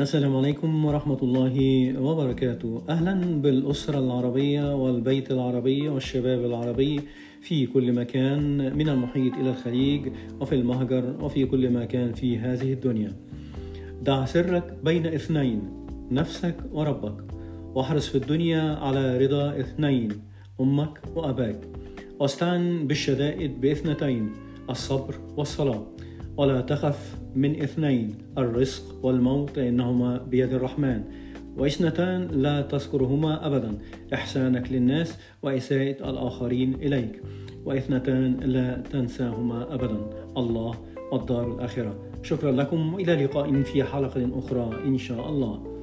السلام عليكم ورحمة الله وبركاته. أهلا بالأسرة العربية والبيت العربي والشباب العربي في كل مكان من المحيط إلى الخليج وفي المهجر وفي كل مكان في هذه الدنيا. دع سرك بين اثنين نفسك وربك. واحرص في الدنيا على رضا اثنين أمك وأباك. واستعن بالشدائد باثنتين الصبر والصلاة. ولا تخف من اثنين الرزق والموت لأنهما بيد الرحمن. وإثنتان لا تذكرهما أبدا. إحسانك للناس وإساءة الآخرين إليك. وإثنتان لا تنساهما أبدا. الله والدار الآخرة. شكرا لكم وإلى لقاء في حلقة أخرى إن شاء الله.